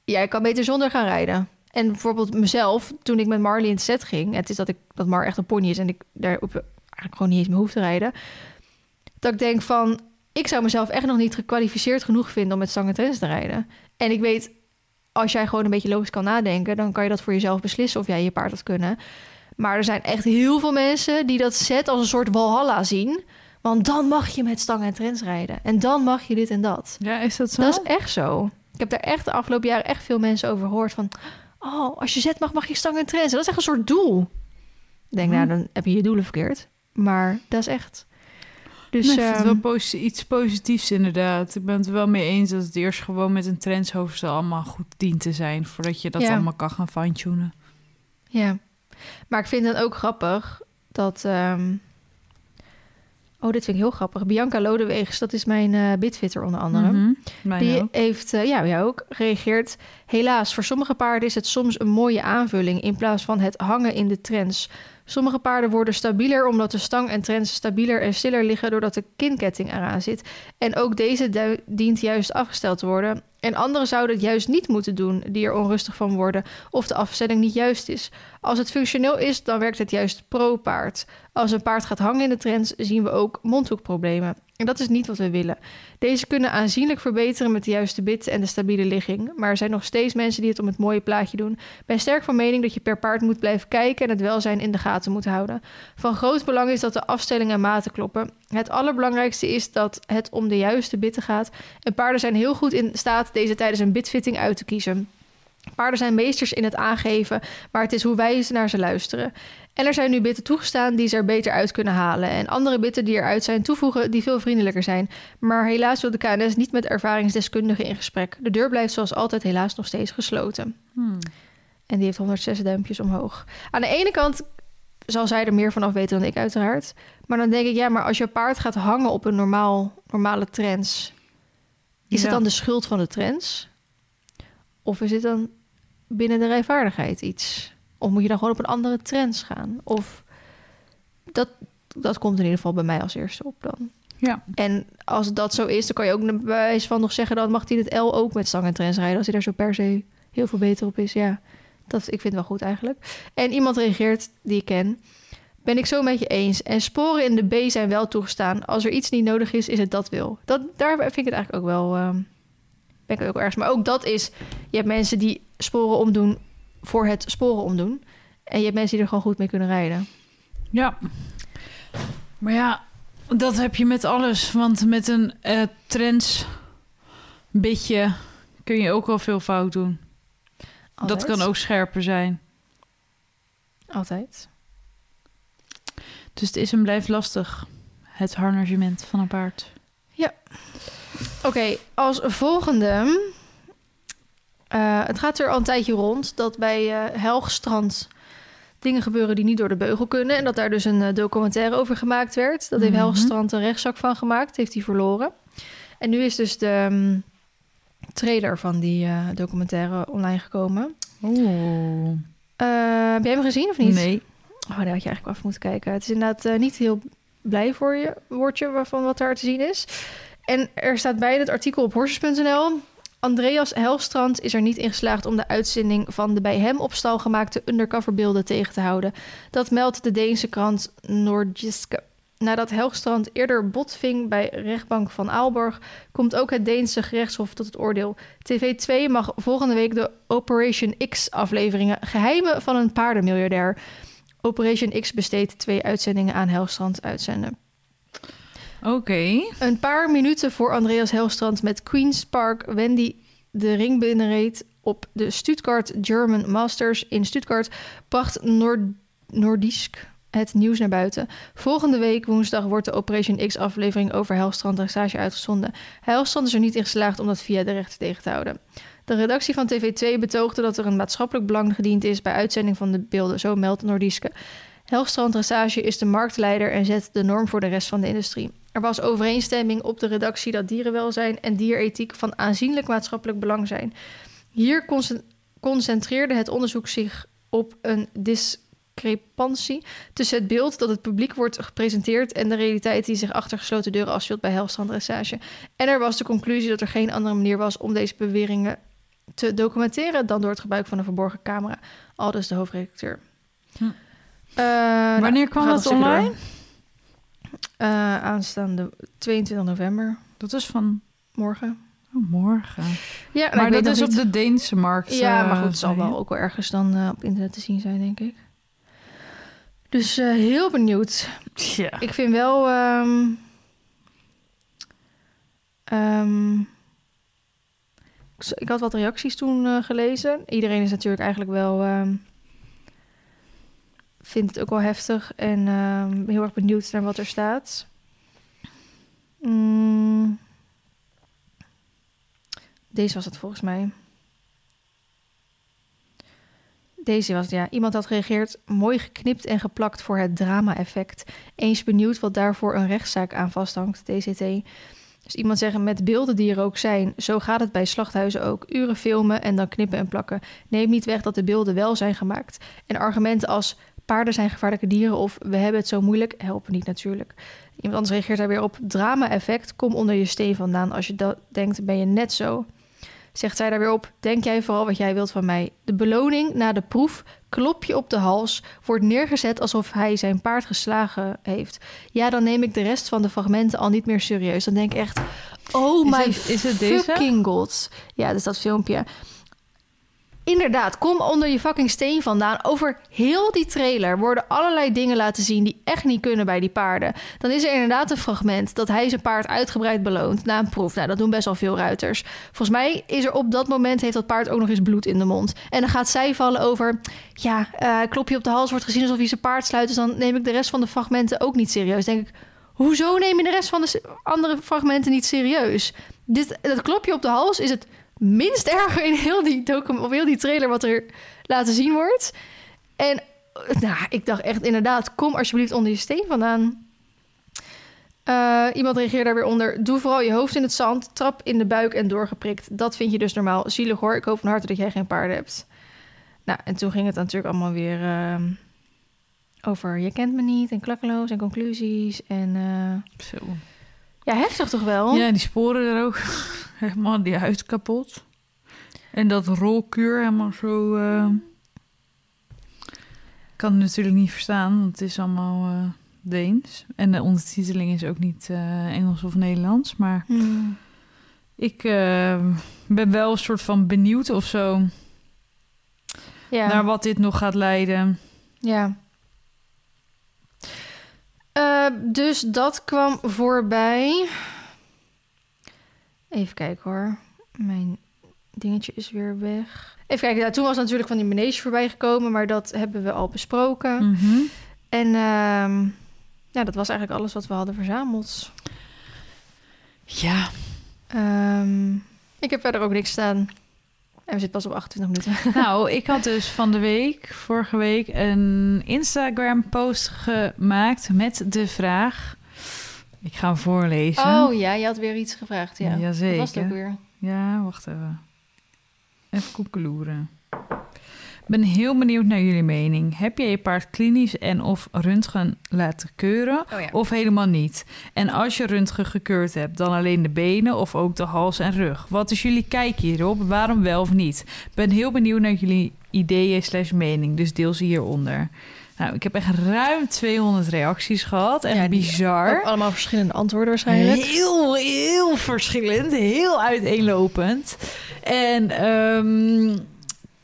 jij kan beter zonder gaan rijden. En bijvoorbeeld mezelf, toen ik met Marley in het set ging, het is dat ik dat Mar echt een pony is en ik daar op, eigenlijk gewoon niet eens meer hoef te rijden, dat ik denk van, ik zou mezelf echt nog niet gekwalificeerd genoeg vinden om met stang en trends te rijden. En ik weet, als jij gewoon een beetje logisch kan nadenken, dan kan je dat voor jezelf beslissen of jij je paard dat kunnen. Maar er zijn echt heel veel mensen die dat set als een soort walhalla zien. Want dan mag je met stang en trends rijden. En dan mag je dit en dat. Ja, is dat zo? Dat is echt zo. Ik heb daar echt de afgelopen jaren echt veel mensen over gehoord van... Oh, als je zet mag, mag je stang en trends. En dat is echt een soort doel. Ik denk, nou, dan heb je je doelen verkeerd. Maar dat is echt... Dus Nee, ik vind het wel ehm, iets positiefs inderdaad. Ik ben het er wel mee eens dat het eerst gewoon met een trendshoofdstel allemaal goed dient te zijn... voordat je dat Ja. allemaal kan gaan fine-tunen. Ja, maar ik vind het ook grappig dat. ehm, Oh, dit vind ik heel grappig. Bianca Lodewegens, dat is mijn eh bitfitter onder andere. Mhm. Die ook. heeft, eh, ja, jou ook, gereageerd. Helaas, voor sommige paarden is het soms een mooie aanvulling in plaats van het hangen in de trends. Sommige paarden worden stabieler omdat de stang en trends stabieler en stiller liggen doordat de kinketting eraan zit. En ook deze dient juist afgesteld te worden. En anderen zouden het juist niet moeten doen, die er onrustig van worden of de afstelling niet juist is. Als het functioneel is, dan werkt het juist pro-paard. Als een paard gaat hangen in de trends, zien we ook mondhoekproblemen. En dat is niet wat we willen. Deze kunnen aanzienlijk verbeteren met de juiste bit en de stabiele ligging. Maar er zijn nog steeds mensen die het om het mooie plaatje doen. Ik ben sterk van mening dat je per paard moet blijven kijken en het welzijn in de gaten moet houden. Van groot belang is dat de afstellingen en maten kloppen. Het allerbelangrijkste is dat het om de juiste bitten gaat. En paarden zijn heel goed in staat deze tijdens een bitfitting uit te kiezen. Paarden zijn meesters in het aangeven, maar het is hoe wij naar ze luisteren. En er zijn nu bitten toegestaan die ze er beter uit kunnen halen. En andere bitten die eruit zijn toevoegen die veel vriendelijker zijn. Maar helaas wil de KNS niet met ervaringsdeskundigen in gesprek. De deur blijft zoals altijd helaas nog steeds gesloten. Hmm. En die heeft 106 duimpjes omhoog. Aan de ene kant zal zij er meer van af weten dan ik uiteraard. Maar dan denk ik, ja, maar als je paard gaat hangen op een normaal, normale trends... is Ja. het dan de schuld van de trends? Of is het dan binnen de rijvaardigheid iets? Of moet je dan gewoon op een andere trends gaan? Of dat, dat komt in ieder geval bij mij als eerste op dan. Ja. En als dat zo is, dan kan je ook bij wijze van nog zeggen... dan mag hij het L ook met stang en trends rijden... als hij daar zo per se heel veel beter op is. Ja, dat, ik vind het wel goed eigenlijk. En iemand reageert die ik ken... Ben ik zo met je eens. En sporen in de B zijn wel toegestaan. Als er iets niet nodig is, is het dat wil. Dat, daar vind ik het eigenlijk ook wel... ehm, ben ik ook ergens. Maar ook dat is... Je hebt mensen die sporen omdoen voor het sporen omdoen. En je hebt mensen die er gewoon goed mee kunnen rijden. Ja. Maar ja, dat heb je met alles. Want met een eh trends bitje kun je ook al veel fout doen. Dat kan ook scherper zijn. Altijd. Dus het is en blijft lastig. Het harnagement van een paard. Oké, als volgende. eh, het gaat er al een tijdje rond dat bij eh Helgstrand dingen gebeuren die niet door de beugel kunnen. En dat daar dus een eh, documentaire over gemaakt werd. Dat heeft Mhm. Helgstrand een rechtszaak van gemaakt. Heeft hij verloren. En nu is dus de mm, trailer van die documentaire online gekomen. Oeh. Eh, heb jij hem gezien of niet? Nee. Oh, daar had je eigenlijk af moeten kijken. Het is inderdaad niet heel blij voor je, woordje waarvan wat daar te zien is. En er staat bij het artikel op horses.nl... Andreas Helstrand is er niet in geslaagd om de uitzending van de bij hem op stal gemaakte undercoverbeelden tegen te houden. Dat meldt de Deense krant Nordiske. Nadat Helstrand eerder bot ving bij rechtbank van Aalborg, komt ook het Deense gerechtshof tot het oordeel. TV2 mag volgende week de Operation X-afleveringen Geheimen van een paardenmiljardair. Operation X besteedt twee uitzendingen aan Helstrand uitzenden. Oké. Een paar minuten voor Andreas Helstrand met Queen's Park Wendy de ring binnenreed op de Stuttgart German Masters in Stuttgart, bracht Noord Noordisk het nieuws naar buiten. Volgende week woensdag wordt de Operation X aflevering over Helstrand dressage uitgezonden. Helstrand is er niet in geslaagd om dat via de rechter tegen te houden. De redactie van TV2 betoogde dat er een maatschappelijk belang gediend is bij uitzending van de beelden, zo meldt Noordiske. Helstrand dressage is de marktleider en zet de norm voor de rest van de industrie. Er was overeenstemming op de redactie dat dierenwelzijn en dierethiek van aanzienlijk maatschappelijk belang zijn. Hier concent- concentreerde het onderzoek zich op een discrepantie tussen het beeld dat het publiek wordt gepresenteerd en de realiteit die zich achter gesloten deuren afspeelt bij Helstrand dressage. En er was de conclusie dat er geen andere manier was om deze beweringen te documenteren dan door het gebruik van een verborgen camera. Al dus de hoofdredacteur. Hm. Eh, nou, Wanneer kwam dat online? Eh, aanstaande 22 november, Dat is van morgen. oh, morgen. Ja, maar dat is op de Deense markt. Ja, eh, maar goed, het zal wel ook wel ergens dan eh, op internet te zien zijn, denk ik. Dus eh, heel benieuwd. Ja. Ik vind wel. ehm, ehm, ik had wat reacties toen eh, gelezen. Iedereen is natuurlijk eigenlijk wel. ehm, vindt het ook wel heftig en ehm, heel erg benieuwd naar wat er staat. Mm. Deze was het volgens mij. Deze was ja. Iemand had gereageerd, mooi geknipt en geplakt voor het drama-effect. Eens benieuwd wat daarvoor een rechtszaak aan vasthangt, TCT. Dus iemand zeggen, met beelden die er ook zijn, zo gaat het bij slachthuizen ook. Uren filmen en dan knippen en plakken. Neem niet weg dat de beelden wel zijn gemaakt. En argumenten als paarden zijn gevaarlijke dieren of we hebben het zo moeilijk, helpen niet natuurlijk. Iemand anders reageert daar weer op, drama-effect, kom onder je steen vandaan. Als je dat denkt, ben je net zo. Zegt zij daar weer op, denk jij vooral wat jij wilt van mij. De beloning na de proef, klopje op de hals, wordt neergezet alsof hij zijn paard geslagen heeft. Ja, dan neem ik de rest van de fragmenten al niet meer serieus. Dan denk ik echt, oh Is my het- is het deze? fucking god. Ja, dat is dat filmpje. Inderdaad, kom onder je fucking steen vandaan. Over heel die trailer worden allerlei dingen laten zien die echt niet kunnen bij die paarden. Dan is er inderdaad een fragment dat hij zijn paard uitgebreid beloont na een proef. Nou, dat doen best wel veel ruiters. Volgens mij is er op dat moment heeft dat paard ook nog eens bloed in de mond. En dan gaat zij vallen over, ja, eh klopje op de hals wordt gezien alsof hij zijn paard sluit. Dus dan neem ik de rest van de fragmenten ook niet serieus. Denk ik, hoezo neem je de rest van de andere fragmenten niet serieus? Dit, dat klopje op de hals is het minst erger in heel die, docu- of heel die trailer wat er laten zien wordt. En eh, nou, ik dacht echt inderdaad, kom alsjeblieft onder je steen vandaan. Eh, iemand reageert daar weer onder. Doe vooral je hoofd in het zand, trap in de buik en doorgeprikt. Dat vind je dus normaal. Zielig hoor, ik hoop van harte dat jij geen paarden hebt. Nou, en toen ging het natuurlijk allemaal weer ehm, over je kent me niet en klakkeloos en conclusies. En eh, Zo. ja, heftig toch wel? Ja, die sporen er ook. [laughs] helemaal die huid kapot. En dat rolkuur helemaal zo... Ik kan het natuurlijk niet verstaan, want het is allemaal eh, Deens. En de ondertiteling is ook niet eh, Engels of Nederlands. Maar Hmm. ik ben wel een soort van benieuwd of zo... Ja. naar wat dit nog gaat leiden. Ja. Dus dat kwam voorbij. Even kijken hoor. Mijn dingetje is weer weg. Even kijken, ja, toen was natuurlijk van die manege voorbij gekomen, maar dat hebben we al besproken. Mhm. En ehm, ja, dat was eigenlijk alles wat we hadden verzameld. Ja, Ehm, ik heb verder ook niks staan. En we zitten pas op 28 minuten. [laughs] nou, ik had dus van de week, vorige week, een Instagram-post gemaakt met de vraag. Ik ga hem voorlezen. Oh ja, je had weer iets gevraagd. Ja. Jazeker. Wat was het ook weer? Ja, wacht even. Even koekeloeren. Ik ben heel benieuwd naar jullie mening. Heb jij je paard klinisch en of röntgen laten keuren Oh ja. of helemaal niet? En als je röntgen gekeurd hebt, dan alleen de benen of ook de hals en rug? Wat is jullie kijk hierop? Waarom wel of niet? Ik ben heel benieuwd naar jullie ideeën slash mening, dus deel ze hieronder. Nou, ik heb echt ruim 200 reacties gehad. En Ja, bizar. Ook allemaal verschillende antwoorden waarschijnlijk. Heel, heel verschillend. Heel uiteenlopend. En ehm,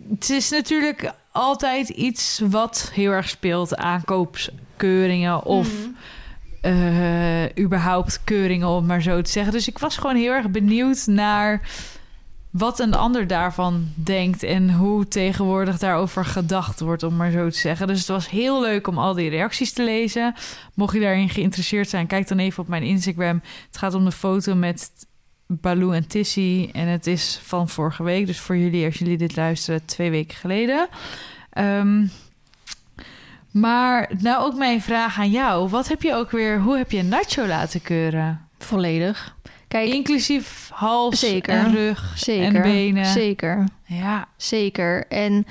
het is natuurlijk altijd iets wat heel erg speelt. Aankoopskeuringen of Mhm. eh, überhaupt keuringen, om maar zo te zeggen. Dus ik was gewoon heel erg benieuwd naar wat een ander daarvan denkt en hoe tegenwoordig daarover gedacht wordt, om maar zo te zeggen. Dus het was heel leuk om al die reacties te lezen. Mocht je daarin geïnteresseerd zijn, kijk dan even op mijn Instagram. Het gaat om de foto met Baloo en Tissy en het is van vorige week. Dus voor jullie, als jullie dit luisteren, twee weken geleden. Ehm, maar nou ook mijn vraag aan jou. Wat heb je ook weer, hoe heb je Nacho laten keuren? Volledig. Kijk, Inclusief hals Zeker. en rug zeker. en benen. Zeker. Ja, Zeker. En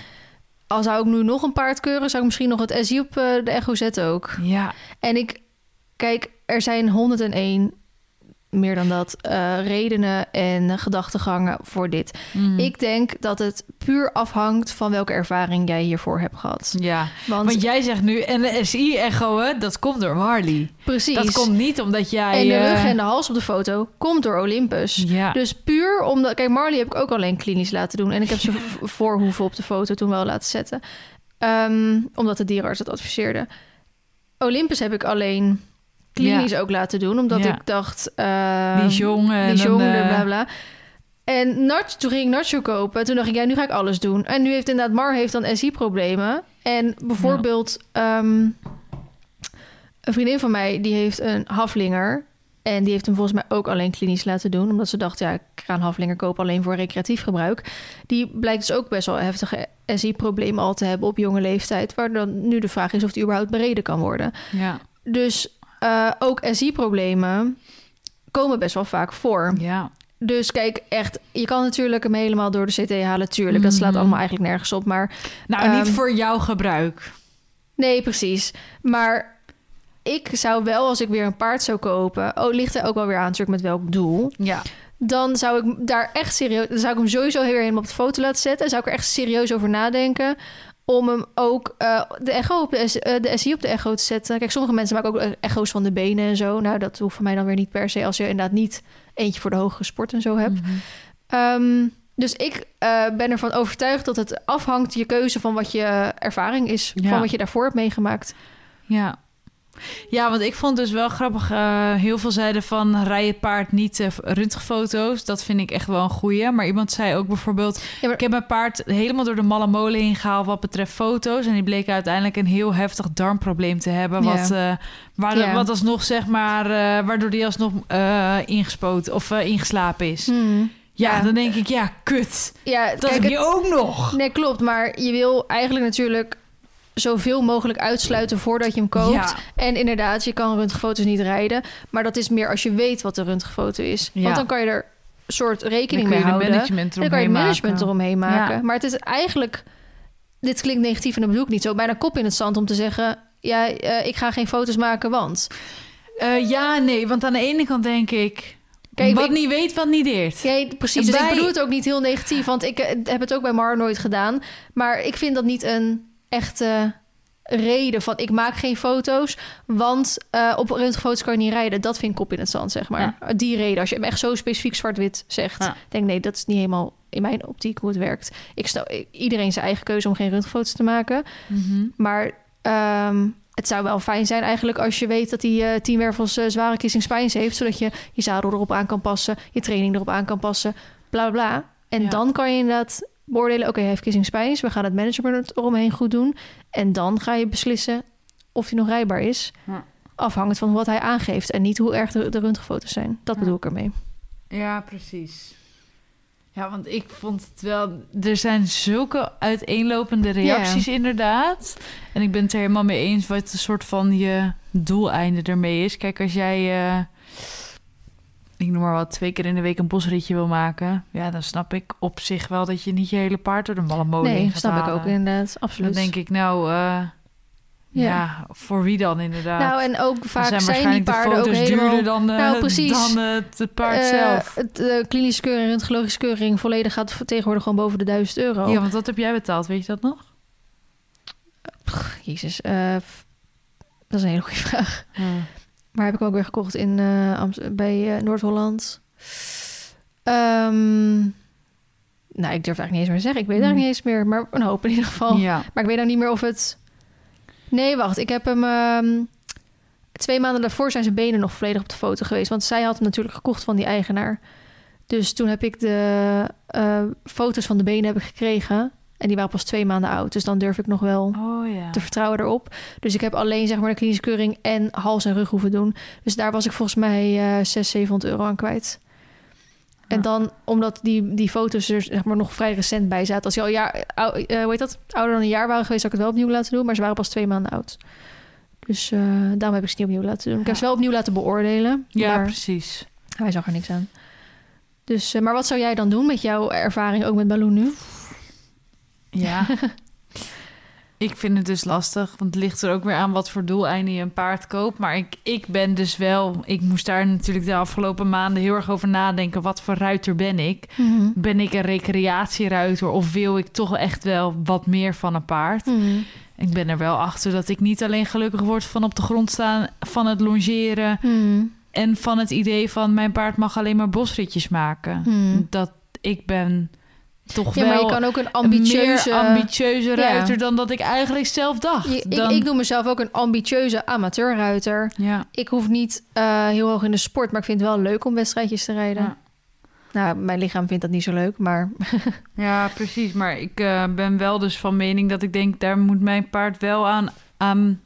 al zou ik nu nog een paard keuren, zou ik misschien nog het SI op eh, de echo zetten ook. ja, En ik, kijk, er zijn 101 meer dan dat eh, redenen en gedachtegangen voor dit. Mm. Ik denk dat het puur afhangt van welke ervaring jij hiervoor hebt gehad. ja. Want, Want jij zegt nu, en de SI-echo, hè, dat komt door Marley. precies. Dat komt niet omdat jij... en de eh, rug en de hals op de foto komt door Olympus. Ja, Dus puur omdat... Kijk, Marley heb ik ook alleen klinisch laten doen. En ik heb ze [laughs] voorhoeven op de foto toen wel laten zetten. Ehm, omdat de dierenarts dat adviseerde. Olympus heb ik alleen klinisch ook laten doen. Omdat Ja. ik dacht... ehm, die jong en die jong, dan, eh, bla bla. En Nach, toen ging ik Nacho kopen. Toen dacht ik, ja, nu ga ik alles doen. En nu heeft inderdaad Mar heeft dan SI-problemen. En bijvoorbeeld ehm, een vriendin van mij, die heeft een haflinger. En die heeft hem volgens mij ook alleen klinisch laten doen. Omdat ze dacht, ja, ik ga een haflinger kopen alleen voor recreatief gebruik. Die blijkt dus ook best wel heftige SI-problemen al te hebben op jonge leeftijd. Waar dan nu de vraag is of die überhaupt bereden kan worden. ja, Dus eh, ook SI-problemen komen best wel vaak voor. ja. Dus kijk, echt, je kan natuurlijk hem helemaal door de CT halen, tuurlijk. Dat slaat Mhm. allemaal eigenlijk nergens op. Maar Nou, niet Ehm, voor jouw gebruik. nee, precies. Maar ik zou wel, als ik weer een paard zou kopen... Oh, ligt er ook wel weer aan natuurlijk met welk doel. Ja, Dan zou ik daar echt serieus... Dan zou ik hem sowieso weer helemaal op de foto laten zetten. En zou ik er echt serieus over nadenken... om hem ook eh, de, echo op de, S- eh, de SI op de echo te zetten. Kijk, sommige mensen maken ook echo's van de benen en zo. Nou, dat hoeft voor mij dan weer niet per se... als je inderdaad niet eentje voor de hogere sport en zo hebt. Mhm. Ehm, dus ik eh, ben ervan overtuigd dat het afhangt je keuze van wat je ervaring is, Ja. van wat je daarvoor hebt meegemaakt. Ja. Ja, want ik vond dus wel grappig. eh, heel veel zeiden van rij je paard niet uh, röntgenfoto's. Dat vind ik echt wel een goeie. Maar iemand zei ook bijvoorbeeld... Ja, maar- Ik heb mijn paard helemaal door de malle molen heen gehaald wat betreft foto's. En die bleek uiteindelijk een heel heftig darmprobleem te hebben. Ja. Wat, waar, Ja. wat alsnog, zeg maar, eh, waardoor die alsnog ingespoten of ingeslapen is. Hmm. Ja, dan denk ik, ja, kut. Ja, Dat kijk, heb het- je ook nog. nee, klopt. Maar je wil eigenlijk natuurlijk zoveel mogelijk uitsluiten voordat je hem koopt. Ja. En inderdaad, je kan röntgenfoto's niet rijden. Maar dat is meer als je weet wat de röntgenfoto is. Ja. Want dan kan je er een soort rekening Dan mee je houden. management dan kan je management maken. eromheen maken. Ja. Maar het is eigenlijk... Dit klinkt negatief en dat bedoel ik niet zo. Bijna kop in het zand om te zeggen... Ja, eh, ik ga geen foto's maken, want... Eh, ja, nee, want aan de ene kant denk ik... Kijk, wat ik- niet weet, wat niet deert. Ja, precies. Dus ik bedoel het ook niet heel negatief, want ik eh, heb het ook bij Mar nooit gedaan. Maar ik vind dat niet een echte reden van ik maak geen foto's, want eh, op röntgenfoto's kan je niet rijden. Dat vind ik kop in het zand, zeg maar. Die reden, als je hem echt zo specifiek zwart-wit zegt, Ja. denk nee, dat is niet helemaal in mijn optiek hoe het werkt. Ik snap iedereen zijn eigen keuze om geen röntgenfoto's te maken, Mhm. maar ehm, het zou wel fijn zijn eigenlijk als je weet dat hij eh tien wervels eh, zware kissing spines heeft, zodat je je zadel erop aan kan passen, je training erop aan kan passen, bla bla. bla. En Ja. dan kan je inderdaad beoordelen, oké, hij heeft we gaan het management eromheen goed doen. En dan ga je beslissen of hij nog rijbaar is, Ja. afhankelijk van wat hij aangeeft en niet hoe erg de, de röntgenfoto's zijn. Dat Ja. bedoel ik ermee. Ja, precies. Ja, want ik vond het wel... Er zijn zulke uiteenlopende reacties inderdaad. En ik ben het er helemaal mee eens wat een soort van je doeleinde ermee is. Kijk, als jij... eh, ik noem maar wat, twee keer in de week een bosritje wil maken... Ja, dan snap ik op zich wel dat je niet je hele paard door de malle molen heen nee, gaat snap ik halen. ook inderdaad, Dan absoluut. denk ik, nou... eh, ja. Ja. voor wie dan inderdaad? nou, en ook Dan vaak zijn, die waarschijnlijk paarden de ook helemaal... duurder dan, eh, Nou, precies. dan eh, het paard zelf. Het klinische keuring en röntgenologische keuring volledig gaat tegenwoordig gewoon boven de 1000 euro. Ja, want wat heb jij betaald? Weet je dat nog? Jezus, eh, f- dat is een hele goede vraag. Maar heb ik ook weer gekocht in Amst- bij eh, Noord-Holland. Ehm, nou, ik durf eigenlijk niet eens meer te zeggen. Ik weet Hmm. eigenlijk niet eens meer, maar een hoop in ieder geval. Ja. Maar ik weet nou niet meer of het... Nee, wacht. Ik heb hem... ehm, twee maanden daarvoor zijn zijn benen nog volledig op de foto geweest. Want zij had hem natuurlijk gekocht van die eigenaar. Dus toen heb ik de eh, foto's van de benen heb ik gekregen. En die waren pas twee maanden oud. Dus dan durf ik nog wel Oh ja. te vertrouwen erop. Dus ik heb alleen zeg maar de klinische keuring en hals en rug hoeven doen. Dus daar was ik volgens mij eh 600, 700 euro aan kwijt. En Ja. dan, omdat die, die foto's er zeg maar nog vrij recent bij zaten. Als die al jaar, ou, eh, hoe heet dat, ouder dan een jaar waren geweest, zou ik het wel opnieuw laten doen. Maar ze waren pas twee maanden oud. Dus eh, daarom heb ik ze niet opnieuw laten doen. Ik heb ze wel opnieuw laten beoordelen. Ja, maar precies. hij zag er niks aan. Dus, eh, maar wat zou jij dan doen met jouw ervaring ook met Balloon nu? Ja. [laughs] ik vind het dus lastig, want het ligt er ook weer aan wat voor doeleinden je een paard koopt. Maar ik, ik ben dus wel, ik moest daar natuurlijk de afgelopen maanden heel erg over nadenken. Wat voor ruiter ben ik? Mhm. Ben ik een recreatieruiter of wil ik toch echt wel wat meer van een paard? Mhm. Ik ben er wel achter dat ik niet alleen gelukkig word van op de grond staan, van het longeren Mhm. en van het idee van mijn paard mag alleen maar bosritjes maken. Dat ik ben toch Ja, wel maar je kan ook een ambitieuze... meer ambitieuze Ja. ruiter dan dat ik eigenlijk zelf dacht. Je- ik, dan, ik noem mezelf ook een ambitieuze amateurruiter. ja, Ik hoef niet eh, heel hoog in de sport, maar ik vind het wel leuk om wedstrijdjes te rijden. ja. Nou, mijn lichaam vindt dat niet zo leuk, maar [laughs] ja, precies. Maar ik eh, ben wel dus van mening dat ik denk... daar moet mijn paard wel aan, aan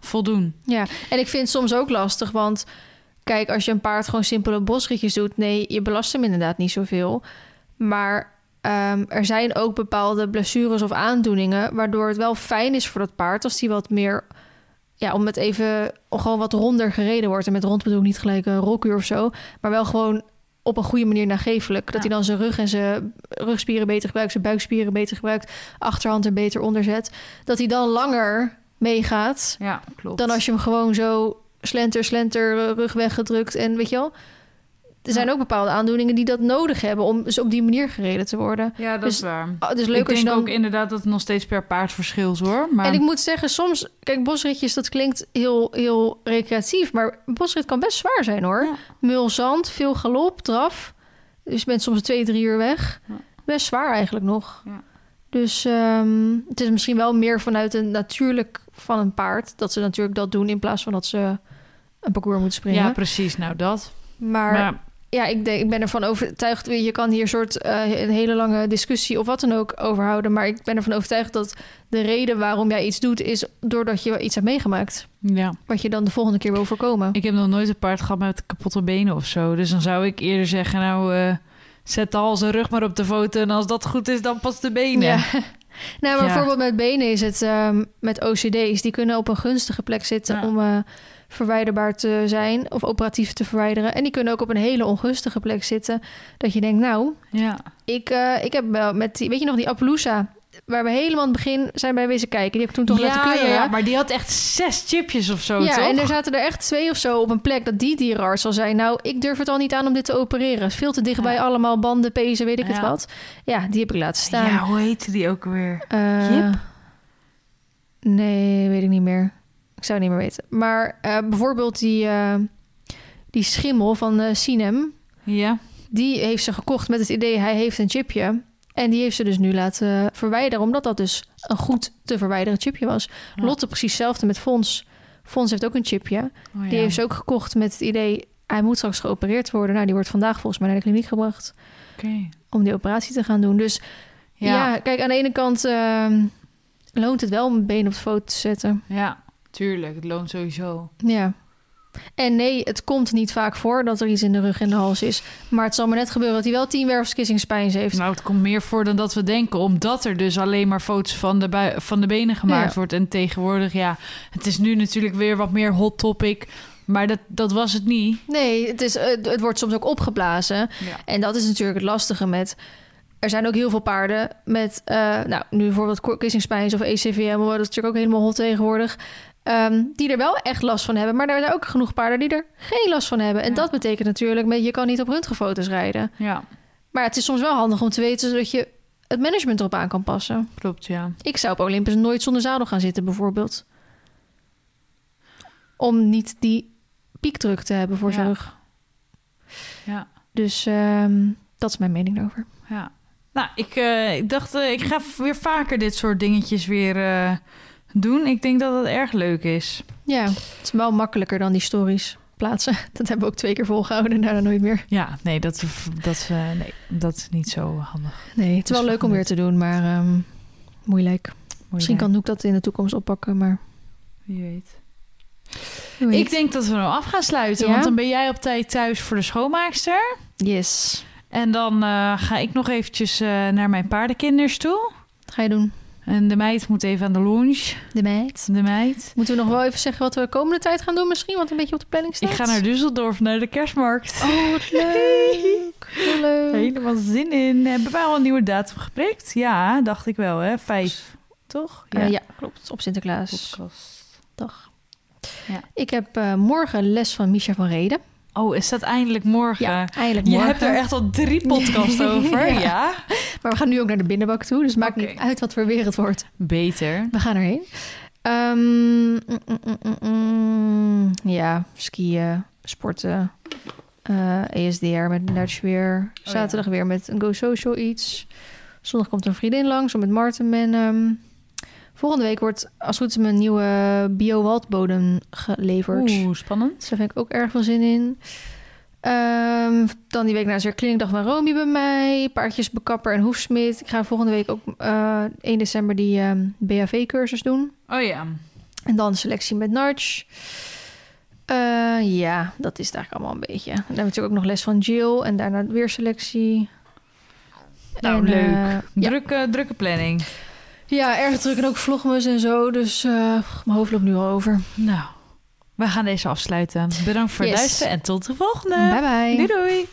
voldoen. ja. En ik vind het soms ook lastig, want kijk, als je een paard gewoon simpele bosritjes doet, nee, je belast hem inderdaad niet zoveel. Maar ehm, er zijn ook bepaalde blessures of aandoeningen, waardoor het wel fijn is voor dat paard als die wat meer, ja, om het even gewoon wat ronder gereden wordt. En met rond bedoel ik niet gelijk een rolkuur of zo, maar wel gewoon op een goede manier nagevelijk. Dat Ja. hij dan zijn rug en zijn rugspieren beter gebruikt, zijn buikspieren beter gebruikt, achterhand er beter onder zet. Dat hij dan langer meegaat Ja, klopt. dan als je hem gewoon zo slenter, slenter, rug weggedrukt en weet je wel. Er zijn ook bepaalde aandoeningen die dat nodig hebben om dus op die manier gereden te worden. Ja, dat Dus is waar. Oh, dus leuk ik denk dan. ook inderdaad dat het nog steeds per paard verschilt, hoor. Maar En ik moet zeggen, soms, kijk, bosritjes, dat klinkt heel, heel recreatief, maar een bosrit kan best zwaar zijn hoor. Ja. Mul zand, veel galop, draf. Dus je bent soms twee, drie uur weg. Ja. Best zwaar eigenlijk nog. Ja. Dus ehm, het is misschien wel meer vanuit een natuurlijk van een paard. Dat ze natuurlijk dat doen in plaats van dat ze een parcours moeten springen. ja, precies. Nou, dat. maar Maar ja, ik, denk, ik ben ervan overtuigd. Je kan hier soort eh, een hele lange discussie of wat dan ook over houden. Maar ik ben ervan overtuigd dat de reden waarom jij iets doet, is doordat je iets hebt meegemaakt. ja, Wat je dan de volgende keer wil voorkomen. ik heb nog nooit een paard gehad met kapotte benen of zo. Dus dan zou ik eerder zeggen, nou, eh, zet de hals en rug maar op de foto. En als dat goed is, dan pas de benen. Ja. [laughs] nou, Ja. bijvoorbeeld met benen is het ehm, met OCD's. Die kunnen op een gunstige plek zitten Ja. om eh, verwijderbaar te zijn of operatief te verwijderen. En die kunnen ook op een hele ongunstige plek zitten. Dat je denkt, nou, ja. ik, eh, ik heb wel met die, weet je nog, die Appaloosa, waar we helemaal aan het begin zijn bij wezen kijken. Die heb ik toen toch laten ja, keuren. ja, maar die had echt zes chipjes of zo, ja, toch? en er zaten er echt twee of zo op een plek dat die dierenarts al zei... nou, ik durf het al niet aan om dit te opereren. Veel te dichtbij Ja. allemaal banden, pezen, weet ik het wat. Ja, die heb ik laten staan. Ja, hoe heette die ook weer? Jip? Nee, weet ik niet meer. Ik zou het niet meer weten. Maar eh, bijvoorbeeld die, eh, die schimmel van eh Sinem... Ja. die heeft ze gekocht met het idee... hij heeft een chipje... En die heeft ze dus nu laten verwijderen, omdat dat dus een goed te verwijderen chipje was. Ja. Lotte precies hetzelfde met Fons. Fons heeft ook een chipje. Oh, ja. Die heeft ze ook gekocht met het idee... hij moet straks geopereerd worden. Nou, die wordt vandaag volgens mij naar de kliniek gebracht... Oké. om die operatie te gaan doen. Dus ja, Ja. kijk, aan de ene kant ehm, loont het wel om een been op de foto te zetten. ja, tuurlijk. Het loont sowieso. Ja. En nee, het komt niet vaak voor dat er iets in de rug en de hals is. Maar het zal maar net gebeuren dat hij wel tien wervelskissingspijns heeft. Nou, het komt meer voor dan dat we denken. Omdat er dus alleen maar foto's van de, van de benen gemaakt Ja. wordt. En tegenwoordig, ja, het is nu natuurlijk weer wat meer hot topic. Maar dat, dat was het niet. Nee, het, is, het, het wordt soms ook opgeblazen. Ja. En dat is natuurlijk het lastige met... Er zijn ook heel veel paarden met... eh, nou, nu bijvoorbeeld kissingspijns of ECVM... dat is natuurlijk ook helemaal hot tegenwoordig... ehm, die er wel echt last van hebben. Maar er zijn ook genoeg paarden die er geen last van hebben. En Ja. dat betekent natuurlijk... Met, je kan niet op röntgenfoto's rijden. ja, Maar het is soms wel handig om te weten... zodat je het management erop aan kan passen. klopt, ja. Ik zou op Olympus nooit zonder zadel gaan zitten, bijvoorbeeld. Om niet die piekdruk te hebben voor zijn rug. Ja, Dus ehm, dat is mijn mening daarover. ja. Nou, ik, eh, ik dacht, eh, ik ga weer vaker dit soort dingetjes weer eh, doen. Ik denk dat het erg leuk is. Ja, het is wel makkelijker dan die stories. plaatsen. [laughs] Dat hebben we ook twee keer volgehouden en daarna nooit meer. Ja, nee, dat, dat, eh, nee, dat is niet zo handig. Nee, het is wel leuk om weer te doen, maar ehm, moeilijk. Misschien kan Noek dat in de toekomst oppakken, maar... Wie weet. wie weet. Ik denk dat we nou af gaan sluiten. Ja? Want dan ben jij op tijd thuis voor de schoonmaakster. Yes. En dan eh, ga ik nog eventjes eh, naar mijn paardenkinders toe. Wat ga je doen? En de meid moet even aan de lunch. De meid. De meid. Moeten we nog wel even zeggen wat we de komende tijd gaan doen misschien? Wat een beetje op de planning staat? Ik ga naar Düsseldorf, naar de kerstmarkt. Oh, wat [laughs] leuk. Heel leuk. Helemaal zin in. Hebben wij al een nieuwe datum geprikt? Ja, dacht ik wel, hè? Vijf, toch? Ja. ja, klopt. Op Sinterklaas. Podcast. Dag. Ja. Ik heb eh, morgen les van Misha van Reden. Oh, is dat eindelijk morgen? Ja, eindelijk Je morgen. hebt er echt al drie [laughs] podcasts over, [laughs] Ja. ja? Maar we gaan nu ook naar de binnenbak toe. Dus maakt niet uit wat voor weer het wordt. Beter. We gaan erheen. Ehm, mm, mm, mm, ja, skiën, sporten. eh, ESDR met Dutch weer. ja. Zaterdag weer met een Go Social iets. Zondag komt een vriendin langs om met Marten en... volgende week wordt als het goed is mijn nieuwe bio-waldbodem geleverd. Oeh, spannend. Dus daar vind ik ook erg veel zin in. Ehm, dan die week na is weer klinikdag van Romy bij mij. Paardjes bekapper en hoefsmid. Ik ga volgende week ook eh 1 december die ehm, BHV-cursus doen. Oh ja. En dan selectie met Narch. Eh, ja, dat is het eigenlijk allemaal een beetje. Dan hebben we natuurlijk ook nog les van Jill. En daarna weer selectie. Nou, En, leuk. eh, ja. Drukke, drukke planning. Ja, erg druk en ook vlogmas en zo. Dus eh, mijn hoofd loopt nu al over. Nou, we gaan deze afsluiten. Bedankt voor het luisteren en tot de volgende. Bye bye. Doei doei.